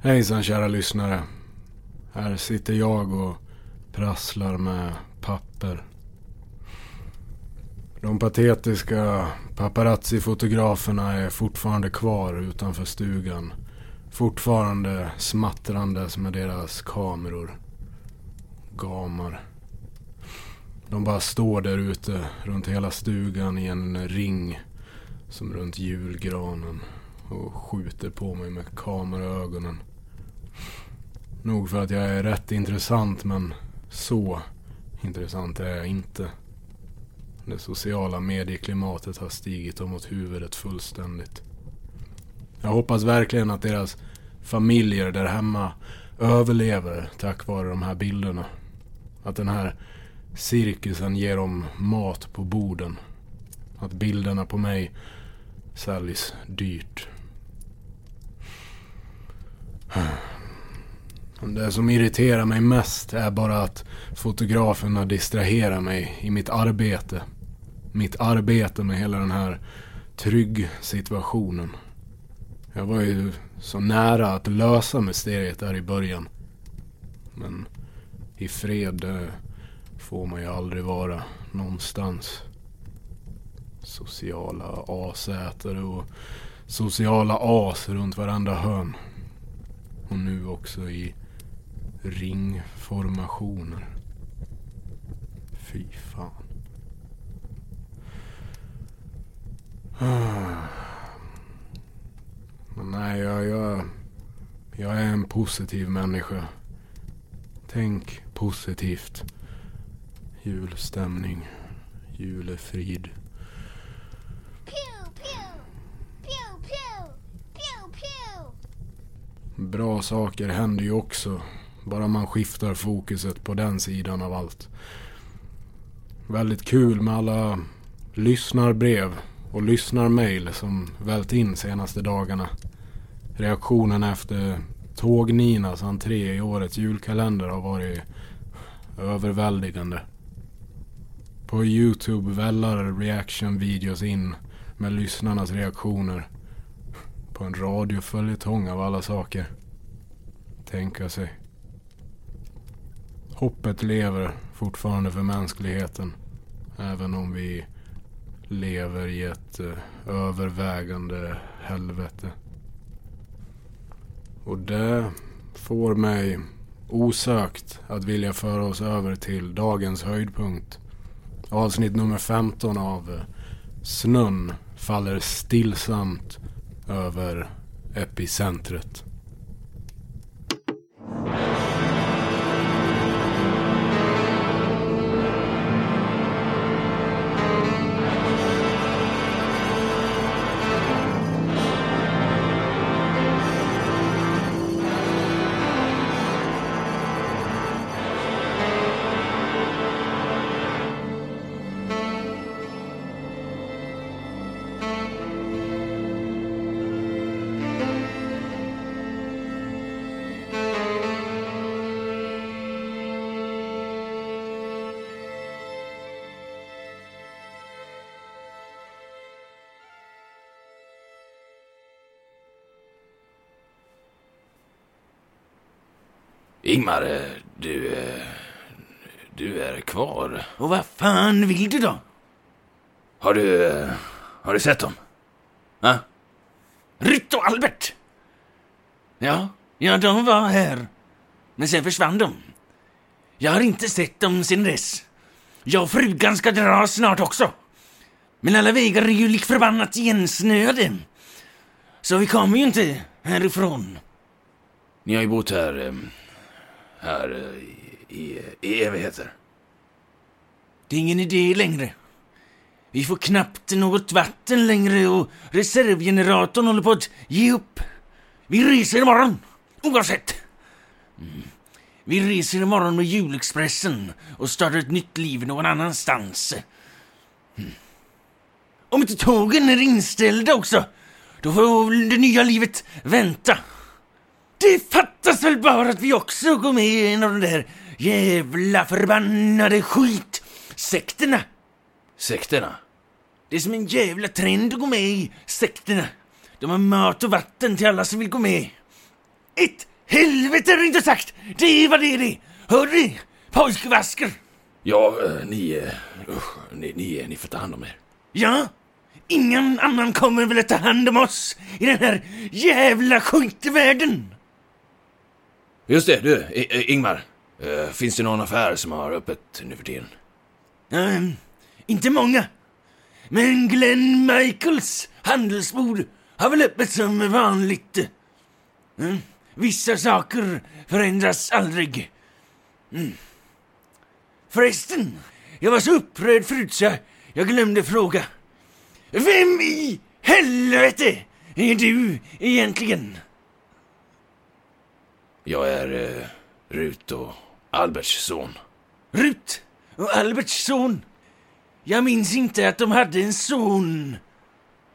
Hejsan kära lyssnare. Här sitter jag och prasslar med papper. De patetiska paparazzi-fotograferna är fortfarande kvar utanför stugan. Fortfarande smattrandes med deras kameror. Gamar. De bara står där ute runt hela stugan i en ring. Som runt julgranen. Och skjuter på mig med kameraögonen. Nog för att jag är rätt intressant men så intressant är jag inte. Det sociala medieklimatet har stigit dem åt huvudet fullständigt. Jag hoppas verkligen att deras familjer där hemma överlever tack vare de här bilderna. Att den här cirkusen ger dem mat på borden. Att bilderna på mig säljs dyrt. Det som irriterar mig mest är bara att fotograferna distraherar mig i mitt arbete. Mitt arbete med hela den här trygg situationen. Jag var ju så nära att lösa mysteriet där i början. Men i fred eh, får man ju aldrig vara någonstans. Sociala asätare och sociala as runt varandra hörn. Och nu också i ringformationer. Fy fan. Men nej, jag, jag, jag är en positiv människa. Tänk positivt. Julstämning. Julefrid. Bra saker händer ju också. Bara man skiftar fokuset på den sidan av allt. Väldigt kul med alla lyssnarbrev och lyssnarmail som vält in senaste dagarna. Reaktionen efter Tåg-Ninas entré i årets julkalender har varit överväldigande. På Youtube vällar reaction-videos in med lyssnarnas reaktioner. På en radioföljetong av alla saker. Tänka sig. Hoppet lever fortfarande för mänskligheten. Även om vi lever i ett eh, övervägande helvete. Och det får mig osökt att vilja föra oss över till dagens höjdpunkt. Avsnitt nummer 15 av eh, Snön faller stillsamt över epicentret. Ingmar, eh, du... eh, Du är kvar. Och vad fan vill du då? Har du... eh, Har du sett dem? Va? Rytt och Albert! Ja, ja, de var här. Men sen försvann de. Jag har inte sett dem sen dess. Jag och frugan ska dra snart också. Men alla vägar är ju lik förbannat igensnöade. Så vi kommer ju inte härifrån. Ni har ju bott här... Här i, i, i evigheter. Det är ingen idé längre. Vi får knappt något vatten längre och reservgeneratorn håller på att ge upp. Vi reser imorgon, oavsett. Mm. Vi reser imorgon med julexpressen och startar ett nytt liv någon annanstans. Mm. Om inte tågen är inställda också, då får det nya livet vänta. Det fattas väl bara att vi också går med i en av de där jävla förbannade skitsekterna. Sekterna? Det är som en jävla trend att gå med i sekterna. De har mat och vatten till alla som vill gå med. Ett Helvete är det inte sagt! Det var det det! Hör? Pojkvasker! Ja, eh, ni, usch, ni, ni, ni får ta hand om er. Ja, ingen annan kommer väl att ta hand om oss i den här jävla skitvärlden. Just det, du, I, Ingmar. Uh, finns det någon affär som har öppet nu för tiden? Um, inte många. Men Glenn Michaels handelsbord har väl öppet som vanligt. Mm. Vissa saker förändras aldrig. Mm. Förresten, jag var så upprörd förut så jag glömde fråga. Vem i helvete är du egentligen? Jag är eh, Rut och Alberts son. Rut och Alberts son. Jag minns inte att de hade en son.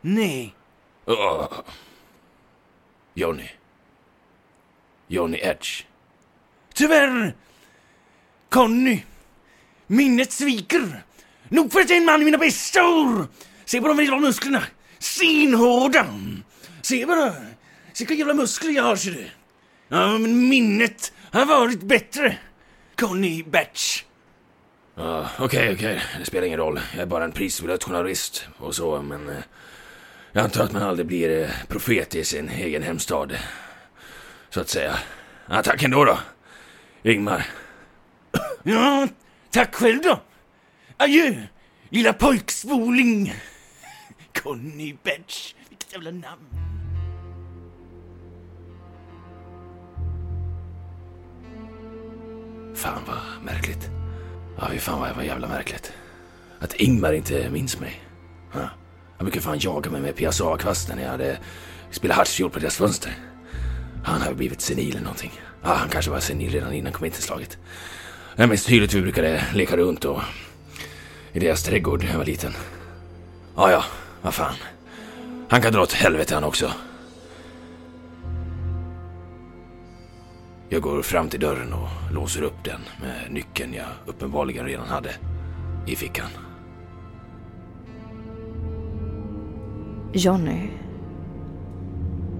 Nej. Åh. Johnny. Johnny Edge. Tyvärr. Conny. Minnet sviker. Nog för att en man i mina bästa år. Se på de jävla musklerna. Stenhårda. Se bara. Se vilka jävla muskler jag har, ser du. Ja, men minnet har varit bättre. Conny Batch. Okej, okej. Det spelar ingen roll. Jag är bara en prisbelönt journalist och så, men... Eh, jag antar att man aldrig blir eh, profet i sin egen hemstad. Så att säga. Ja, tack ändå då. Ingmar. Ja, tack själv då. Adjö, lilla pojkspoling. Conny Batch. Vilket jävla namn. Fan vad märkligt. Ja, fy fan vad vad jävla märkligt. Att Ingmar inte minns mig. Ja. Han brukar fan jaga mig med PSA-kvasten när jag hade spelat hartsfiol på deras fönster. Han har blivit senil eller någonting. Ja, han kanske var senil redan innan kom in till slaget. Jag minns tydligt hur vi brukade leka runt och i deras trädgård när jag var liten. Ja, ja, vad fan. Han kan dra åt helvete han också. Jag går fram till dörren och låser upp den med nyckeln jag uppenbarligen redan hade i fickan. Johnny,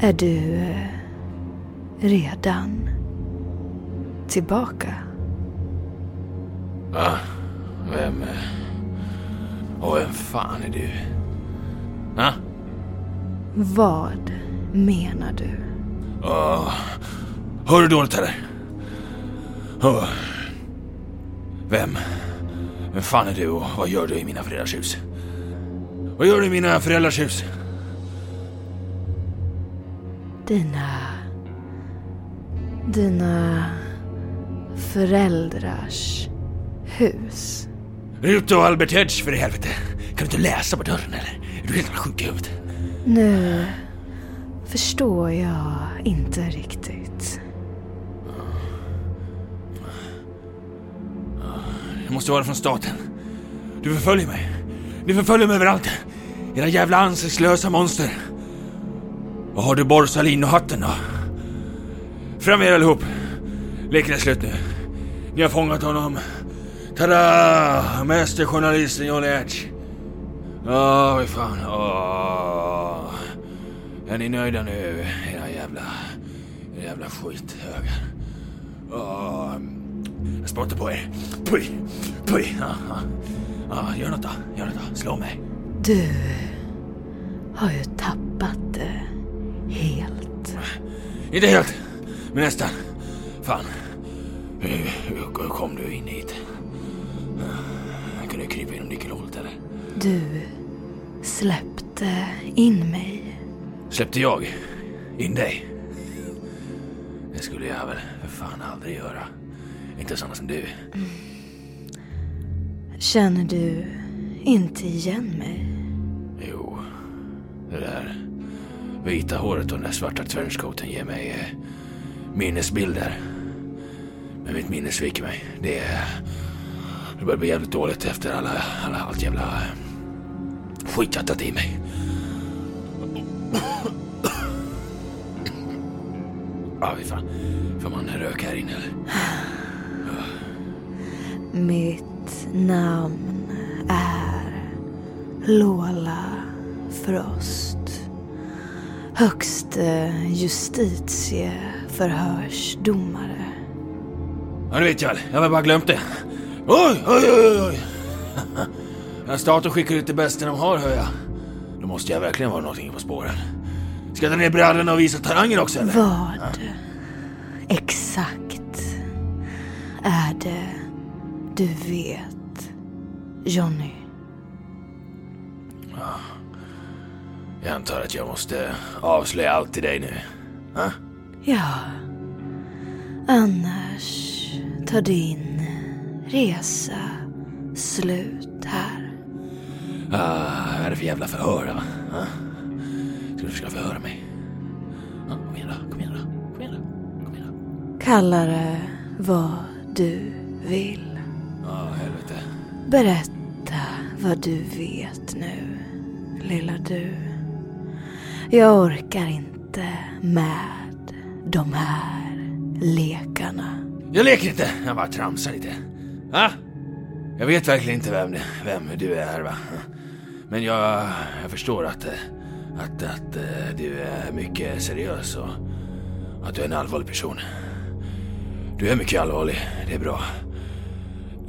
är du eh, redan tillbaka? Va? Vem... eh, Och vem fan är du? Ha? Vad menar du? Åh, hör du dåligt eller? Åh. Vem? Vem fan är du och vad gör du i mina föräldrars hus? Vad gör du i mina föräldrars hus? Dina... Dina föräldrars hus. Rut och Albert Hedge för i helvete. Kan du inte läsa på dörren eller? Är du helt sjuk i huvudet? Nu förstår jag inte riktigt. Det måste vara från staten. Du förföljer mig. Ni förföljer mig överallt. Era jävla ansiktslösa monster. Vad har du Borsalino-hatten då? Fram med er allihop. Leken är slut nu. Ni har fångat honom. Tada! Mästerjournalisten Johnny Edge. Åh, fy fan. Åh. Är ni nöjda nu, era jävla... Era jävla skithögar? Åh. Jag spottar på er. Puj, puj. Ja, ja. Ja, gör något då. Gör något då. Slå mig. Du har ju tappat det helt. Inte helt, men nästan. Fan. Hur, hur kom du in hit? Jag kunde krypa genom nyckelhålet eller? Du släppte in mig. Släppte jag in dig? Det skulle jag väl för fan aldrig göra. Inte sådana som du. Känner du inte igen mig? Jo, det där vita håret och den där svarta trenchcoaten ger mig eh, minnesbilder. Men mitt minne sviker mig. Det, det börjar bli jävligt dåligt efter alla, alla, allt jävla eh, skit jag tagit i mig. Ja, vi fan. Får man röka här inne eller? Mitt namn är Lola Frost. Högste justitieförvaltare förhörsdomare. Ja, det vet jag. Jag har bara glömt det. Oj, oj, oj, oj. Staten skickar ut det bästa de har, hör jag. Då måste jag verkligen vara någonting på spåren. Ska jag dra ner brallorna och visa talangen också, eller? Vad exakt är det du vet, Johnny? Jag antar att jag måste avslöja allt till dig nu. Ha? Ja, annars tar din resa slut här. Ah, vad är det för jävla förhör? Ha? Ska du försöka förhöra mig? Ja, kom igen då, kom igen då, kom igen då, kom igen då. Kalla det vad du vill. Berätta vad du vet nu, lilla du. Jag orkar inte med de här lekarna. Jag leker inte, jag bara tramsar lite. Va? Jag vet verkligen inte vem, vem du är, va? Men jag, jag förstår att, att, att eh, du är mycket seriös och att du är en allvarlig person. Du är mycket allvarlig, det är bra.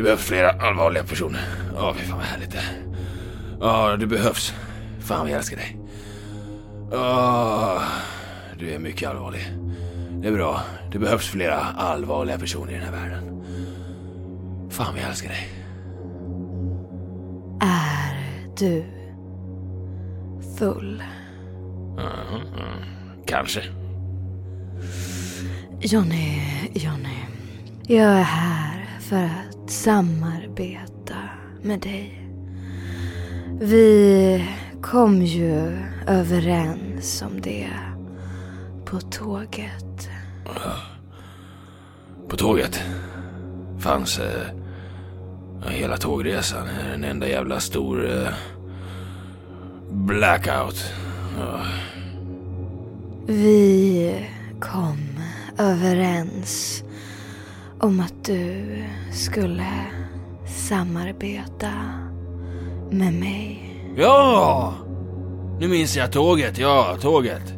Du behöver flera allvarliga personer. Ja, fy fan vad härligt det. Ja, du behövs. Fan vad jag älskar dig. Ja, du är mycket allvarlig. Det är bra. Det behövs flera allvarliga personer i den här världen. Fan vad jag älskar dig. Är du full? Kanske. Johnny, Johnny. Jag är här för att samarbeta med dig. Vi kom ju överens om det på tåget. På tåget fanns eh, hela tågresan en enda jävla stor eh, blackout. Ja, Vi kom överens om att du skulle samarbeta med mig. Ja! Nu minns jag tåget, ja, tåget.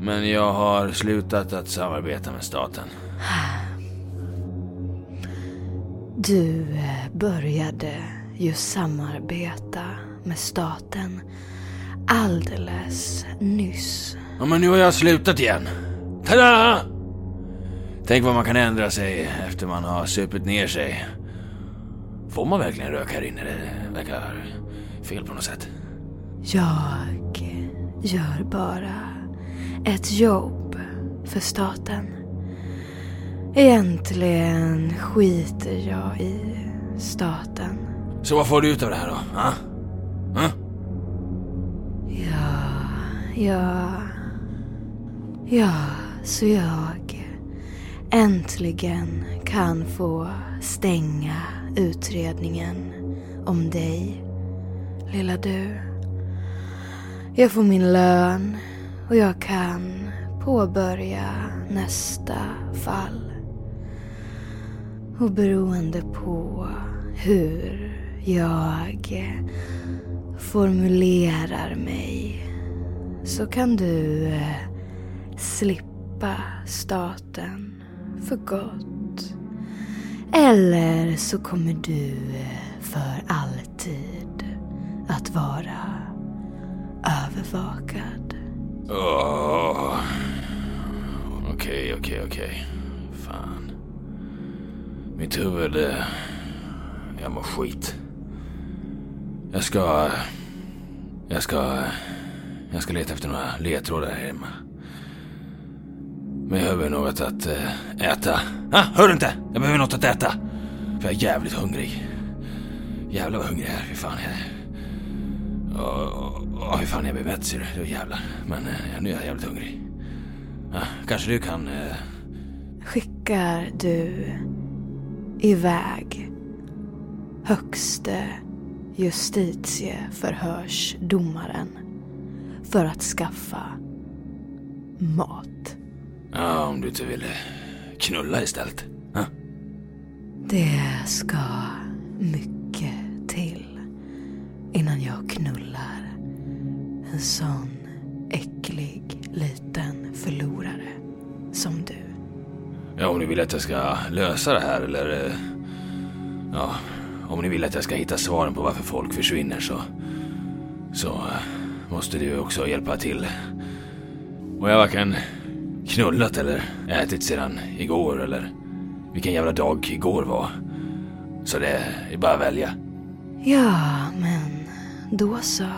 Men jag har slutat att samarbeta med staten. Du började ju samarbeta med staten alldeles nyss. Ja, men nu har jag slutat igen. Tada! Tänk vad man kan ändra sig efter man har supit ner sig. Får man verkligen röka här inne? Det verkar fel på något sätt. Jag gör bara ett jobb för staten. Egentligen skiter jag i staten. Så vad får du ut av det här då? Ha? Ha? Ja, ja, ja, så jag äntligen kan få stänga utredningen om dig, lilla du. Jag får min lön och jag kan påbörja nästa fall. Och beroende på hur jag formulerar mig så kan du eh, slippa staten för gott. Eller så kommer du eh, för alltid att vara övervakad. Okej, okej, okej. Fan. Mitt huvud... Eh, jag mår skit. Jag ska... Eh, jag ska... Jag ska leta efter några ledtrådar här hemma. Jag behöver något att eh, äta. Ah, hör du inte? Jag behöver något att äta. För jag är jävligt hungrig. Jävlar vad hungrig jag är. Fy fan. Jag... Oh, oh, hur fan jag blir mätt ser du. Då jävlar. Men eh, nu är jag jävligt hungrig. Ah, kanske du kan... Eh... Skickar du iväg högste justitieförhörsdomaren för att skaffa mat. Ja, om du inte vill knulla istället. Ah. Det ska mycket till innan jag knullar en sån äcklig liten förlorare som du. Ja, om ni vill att jag ska lösa det här eller... eh, Ja, om ni vill att jag ska hitta svaren på varför folk försvinner så... Så eh, måste du också hjälpa till. Och jag varken knullat eller ätit sedan igår eller vilken jävla dag igår var. Så det är bara att välja. Ja, men då så.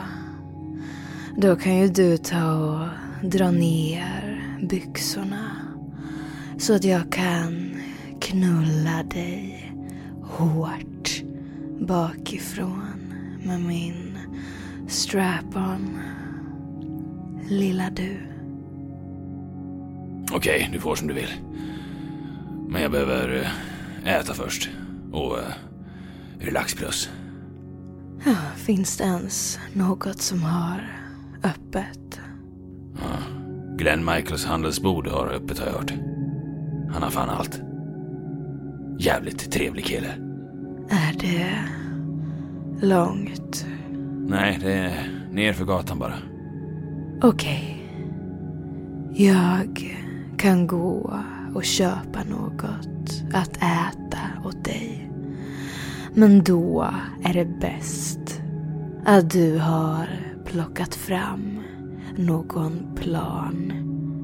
Då kan ju du ta och dra ner byxorna. Så att jag kan knulla dig hårt bakifrån med min strap-on. Lilla du. Okej, du får som du vill. Men jag behöver eh, äta först. Och eh, relax plus. Ja, finns det ens något som har öppet? Glenn Michaels handelsbord har öppet har jag hört. Han har fan allt. Jävligt trevlig kille. Är det långt? Nej, det är ner för gatan bara. Okej. Jag kan gå och köpa något att äta åt dig. Men då är det bäst att du har plockat fram någon plan,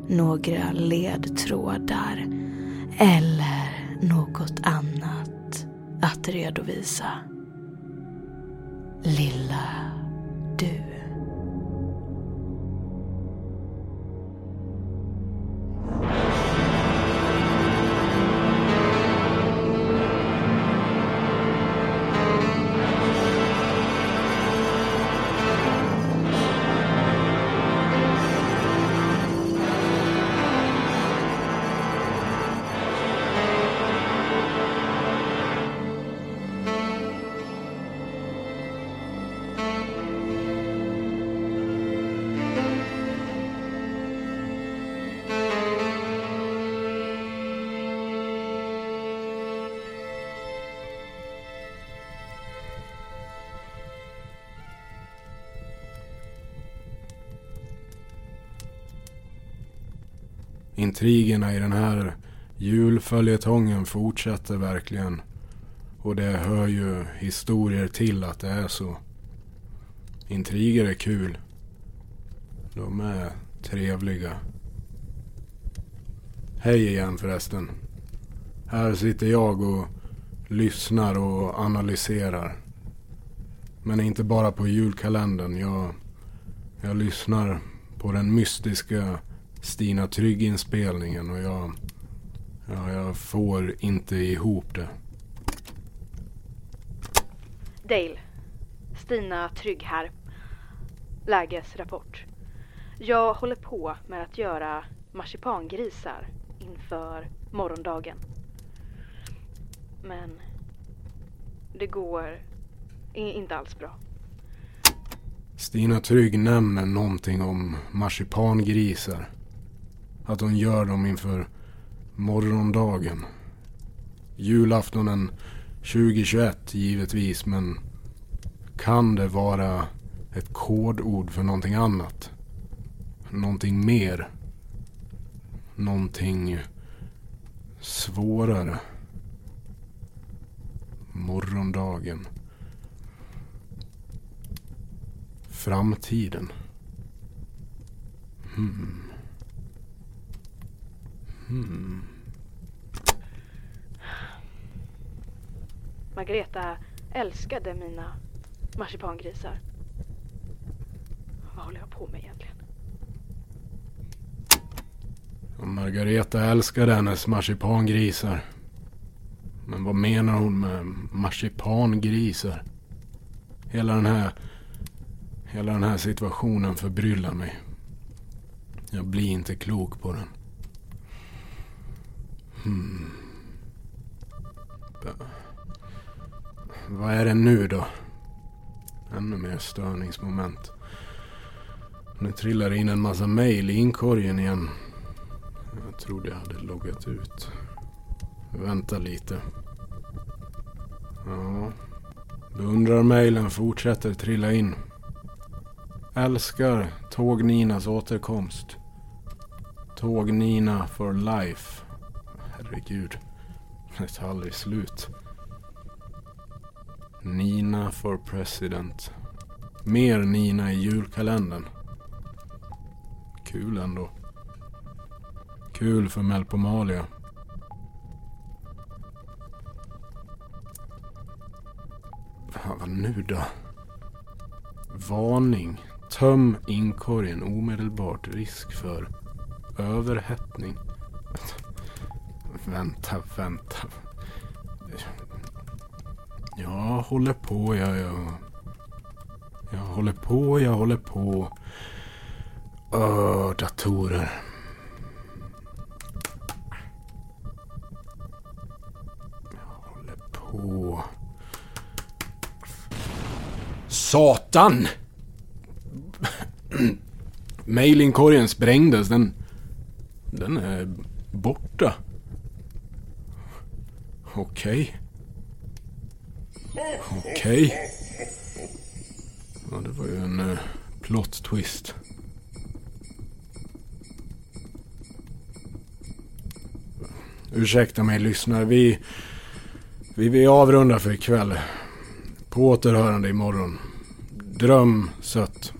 några ledtrådar eller något annat att redovisa. Lilla du. Intrigerna i den här julföljetongen fortsätter verkligen. Och det hör ju historier till att det är så. Intriger är kul. De är trevliga. Hej igen förresten. Här sitter jag och lyssnar och analyserar. Men inte bara på julkalendern. Jag, jag lyssnar på den mystiska Stina Trygg-inspelningen och jag, ja, jag får inte ihop det. Dale. Stina Trygg här. Lägesrapport. Jag håller på med att göra marsipangrisar inför morgondagen. Men det går inte alls bra. Stina Trygg nämner någonting om marsipangrisar. Att hon gör dem inför morgondagen. Julaftonen 2021 givetvis men kan det vara ett kodord för någonting annat? Någonting mer? Någonting svårare? Morgondagen. Framtiden. Hmm. Hmm. Margareta älskade mina marsipangrisar. Vad håller jag på med egentligen? Och Margareta älskade hennes marsipangrisar. Men vad menar hon med marsipangrisar? Hela den här... Hela den här situationen förbryllar mig. Jag blir inte klok på den. Hmm. Vad är det nu då? Ännu mer störningsmoment. Nu trillar det in en massa mejl i inkorgen igen. Jag trodde jag hade loggat ut. Vänta lite. Ja. Beundrar-mejlen fortsätter trilla in. Älskar Tåg-Ninas återkomst. Tåg-Nina for life. Herregud. Det tar aldrig slut. Nina for president. Mer Nina i julkalendern. Kul ändå. Kul för Melpomalia. Fan, vad nu då? Varning. Töm inkorgen omedelbart. Risk för överhettning. Vänta, vänta. Jag håller på, jag, jag. Jag håller på, jag håller på. Öh, datorer. Jag håller på. Satan! Mailinkorgen sprängdes. Den... Den är borta. Okej. Okej. Ja, det var ju en uh, plot twist. Ursäkta mig lyssnare. Vi, vi, vi avrundar för ikväll. På återhörande imorgon. Dröm sött.